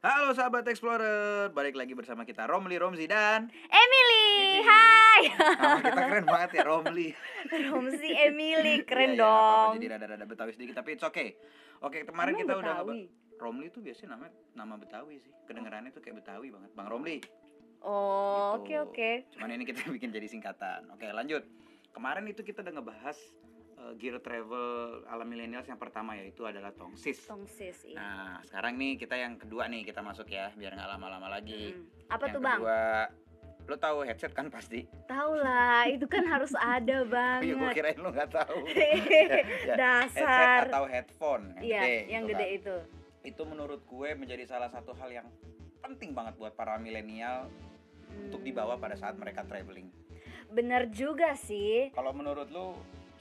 Halo sahabat Explorer, balik lagi bersama kita Romli, Romzi dan Emily, Ini. hai. nama kita keren banget ya Romli. Romsi Emily, keren Iya, iya, apa-apa, dong. jadi rada-rada Betawi sedikit tapi it's okay. Oke kemarin Emang kita udah Betawi? ngeba- Romli tuh biasanya nama nama Betawi sih. Kedengarannya tuh kayak Betawi banget. Bang Romli. Oh, oke Gitu. oke. Cuman ini kita bikin jadi singkatan. Oke lanjut. Kemarin itu kita udah ngebahas eh, gear travel ala millennials yang pertama yaitu adalah tongsis. Tongsis. Iya. Nah sekarang nih kita yang kedua nih kita masuk ya biar nggak lama-lama lagi. Mm. Apa yang tuh bang? kedua, lo tahu headset kan pasti? Tahu lah, itu kan harus ada Oh iya, gue kirain lo nggak tahu. Ya, Dasar. Headset atau headphone yang Iya, gede, yang gitu gede kan. itu. Itu menurut gue menjadi salah satu hal yang penting banget buat para milenial untuk Hmm. dibawa pada saat mereka traveling. Bener juga sih, Kalau menurut lo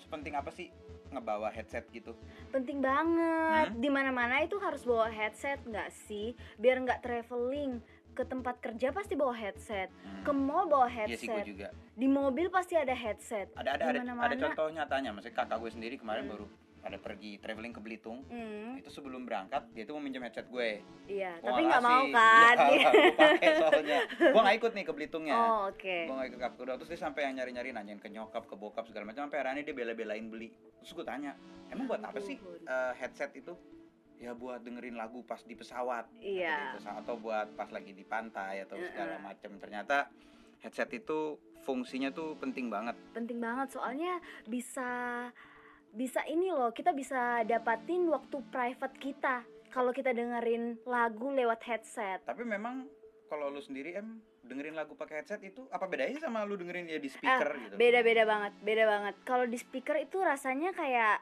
sepenting apa sih ngebawa headset gitu? penting banget. Hmm? Di mana-mana itu harus bawa headset nggak sih? Biar nggak traveling ke tempat kerja pasti bawa headset, Hmm. ke mall bawa Iya headset, juga. di mobil pasti ada headset. Ada ada ada, ada contoh nyatanya. Maksudnya kakak gue sendiri kemarin Hmm. baru pada pergi traveling ke Belitung. Hmm, Itu sebelum berangkat dia tuh mau minjem headset gue. iya, Gua tapi nggak mau kan? Iya, gue pakai soalnya. Gue nggak ikut nih ke Belitungnya. Oh, oke. gue gak ikut kapkuda terus dia sampai yang nyari-nyari nanyain ke nyokap ke bokap segala macam sampai akhirnya dia bela-belain beli terus gue tanya emang buat apa sih eh, headset itu ya buat dengerin lagu pas di pesawat Iya. Atau di pesawat, atau buat pas lagi di pantai atau segala macam ternyata headset itu fungsinya tuh penting banget penting banget soalnya bisa bisa ini loh kita bisa dapatin waktu private kita. Kalau kita dengerin lagu lewat headset. Tapi memang kalau lu sendiri em dengerin lagu pakai headset itu apa bedanya sih sama lu dengerin ya di speaker gitu? beda beda banget beda banget. Kalau di speaker itu rasanya kayak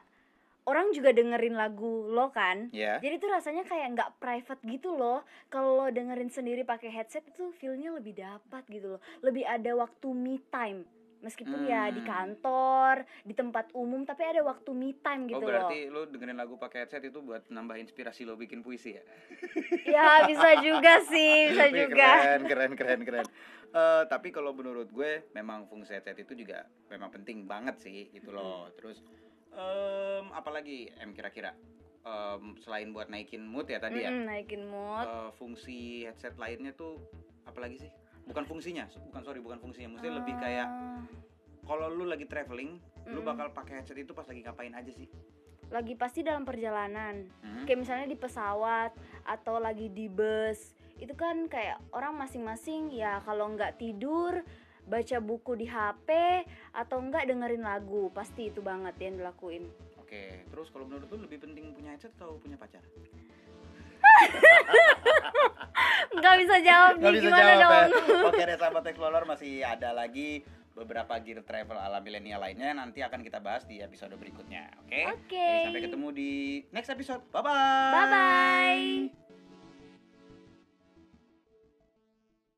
orang juga dengerin lagu lo kan? Ya jadi tuh rasanya kayak nggak private gitu loh. Kalau lo dengerin sendiri pakai headset itu feelnya lebih dapat gitu loh. Lebih ada waktu me time meskipun ya di Hmm. kantor di tempat umum tapi ada waktu me time gitu Oh loh berarti lu dengerin lagu pakai headset itu buat nambah inspirasi lo bikin puisi ya? Ya bisa juga sih, bisa Wih, juga. Keren, keren, keren, keren. Eh, tapi kalau menurut gue memang fungsi headset itu juga memang penting banget sih gitu loh. Terus em apalagi em kira-kira Em, selain buat naikin mood ya tadi ya. Mm-mm, naikin mood. eh, fungsi headset lainnya tuh apalagi sih? Bukan fungsinya, bukan sorry bukan fungsinya. Mesti lebih kayak Ah, kalau lu lagi traveling, lu Mm-mm. bakal pakai headset itu pas lagi ngapain aja sih? lagi pasti dalam perjalanan. Hmm? Kayak misalnya di pesawat atau lagi di bus. Itu kan kayak orang masing-masing ya kalau nggak tidur baca buku di HP atau enggak dengerin lagu pasti itu banget yang dilakuin Oke, terus kalau menurut lu lebih penting punya headset atau punya pacar? nggak bisa jawab Nggak nih bisa gimana jawab ya. dong Oke deh sahabat Explorer masih ada lagi beberapa gear travel ala milenial lainnya nanti akan kita bahas di episode berikutnya. Oke? oke Jadi sampai ketemu di next episode. Bye bye. bye bye